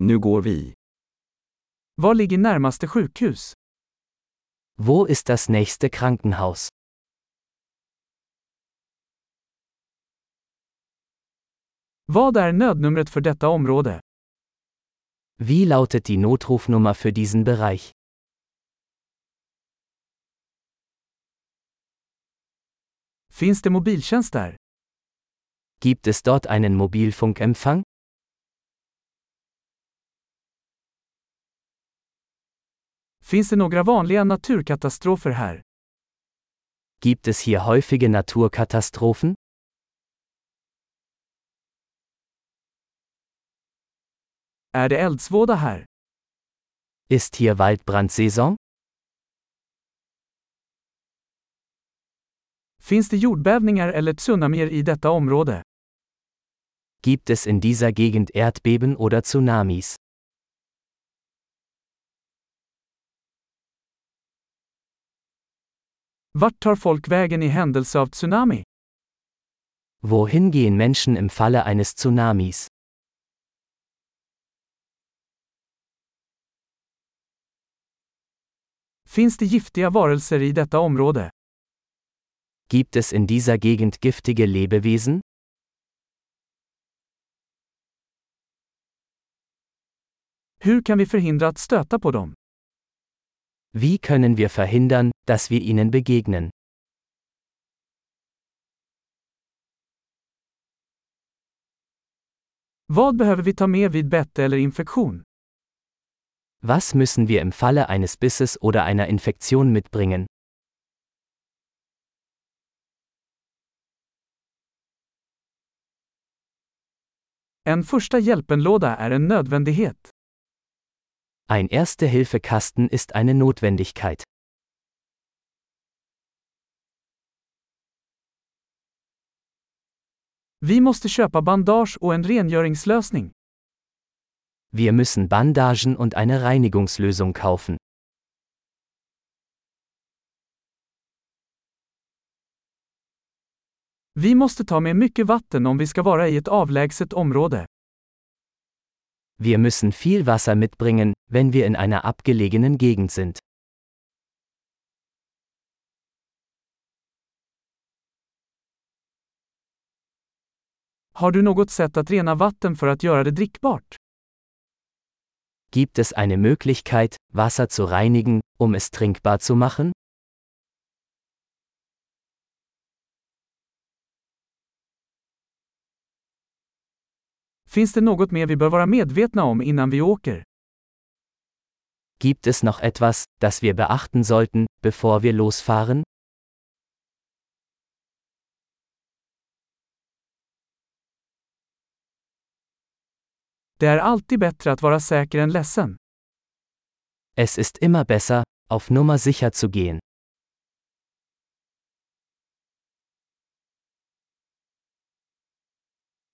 Nu går vi. Var ligger närmaste sjukhus? Wo ist das nächste Krankenhaus? Vad är nödnumret för detta område? Wie lautet die Notrufnummer für diesen Bereich? Finns det mobiltjänst där? Gibt es dort einen Mobilfunkempfang? Finns det några vanliga naturkatastrofer här? Gibt es hier häufige Naturkatastrophen? Är det eldsvåda här? Ist hier Waldbrandsaison? Finns det jordbävningar eller tsunamier i detta område? Gibt es in dieser Gegend Erdbeben oder Tsunamis? Vart tar folk vägen i händelse av tsunami? Wohin gehen Menschen im Falle eines Tsunamis? Finns det giftiga varelser i detta område? Gibt es in dieser Gegend giftige Lebewesen? Hur kan vi förhindra att stöta på dem? Wie können wir verhindern, dass wir ihnen begegnen? Vad behöver vi ta med vid bett eller infektion? Was müssen wir im Falle eines Bisses oder einer Infektion mitbringen? En första hjälpenlåda är en nödvändighet. Ein Erste-Hilfe-Kasten ist eine Notwendigkeit. Vi måste köpa bandage och en rengöringslösning. Wir müssen Bandagen und eine Reinigungslösung kaufen. Vi måste ta med mycket vatten om vi ska vara i ett avlägset område. Wir müssen viel Wasser mitbringen, wenn wir in einer abgelegenen Gegend sind. Har du något sätt att rena vatten för att göra det drickbart? Gibt es eine Möglichkeit, Wasser zu reinigen, um es trinkbar zu machen? Finns det något mer vi bör vara medvetna om innan vi åker? Gibt es noch etwas, das wir beachten sollten, bevor wir losfahren? Det är alltid bättre att vara säker än ledsen. Es ist immer besser, auf Nummer sicher zu gehen.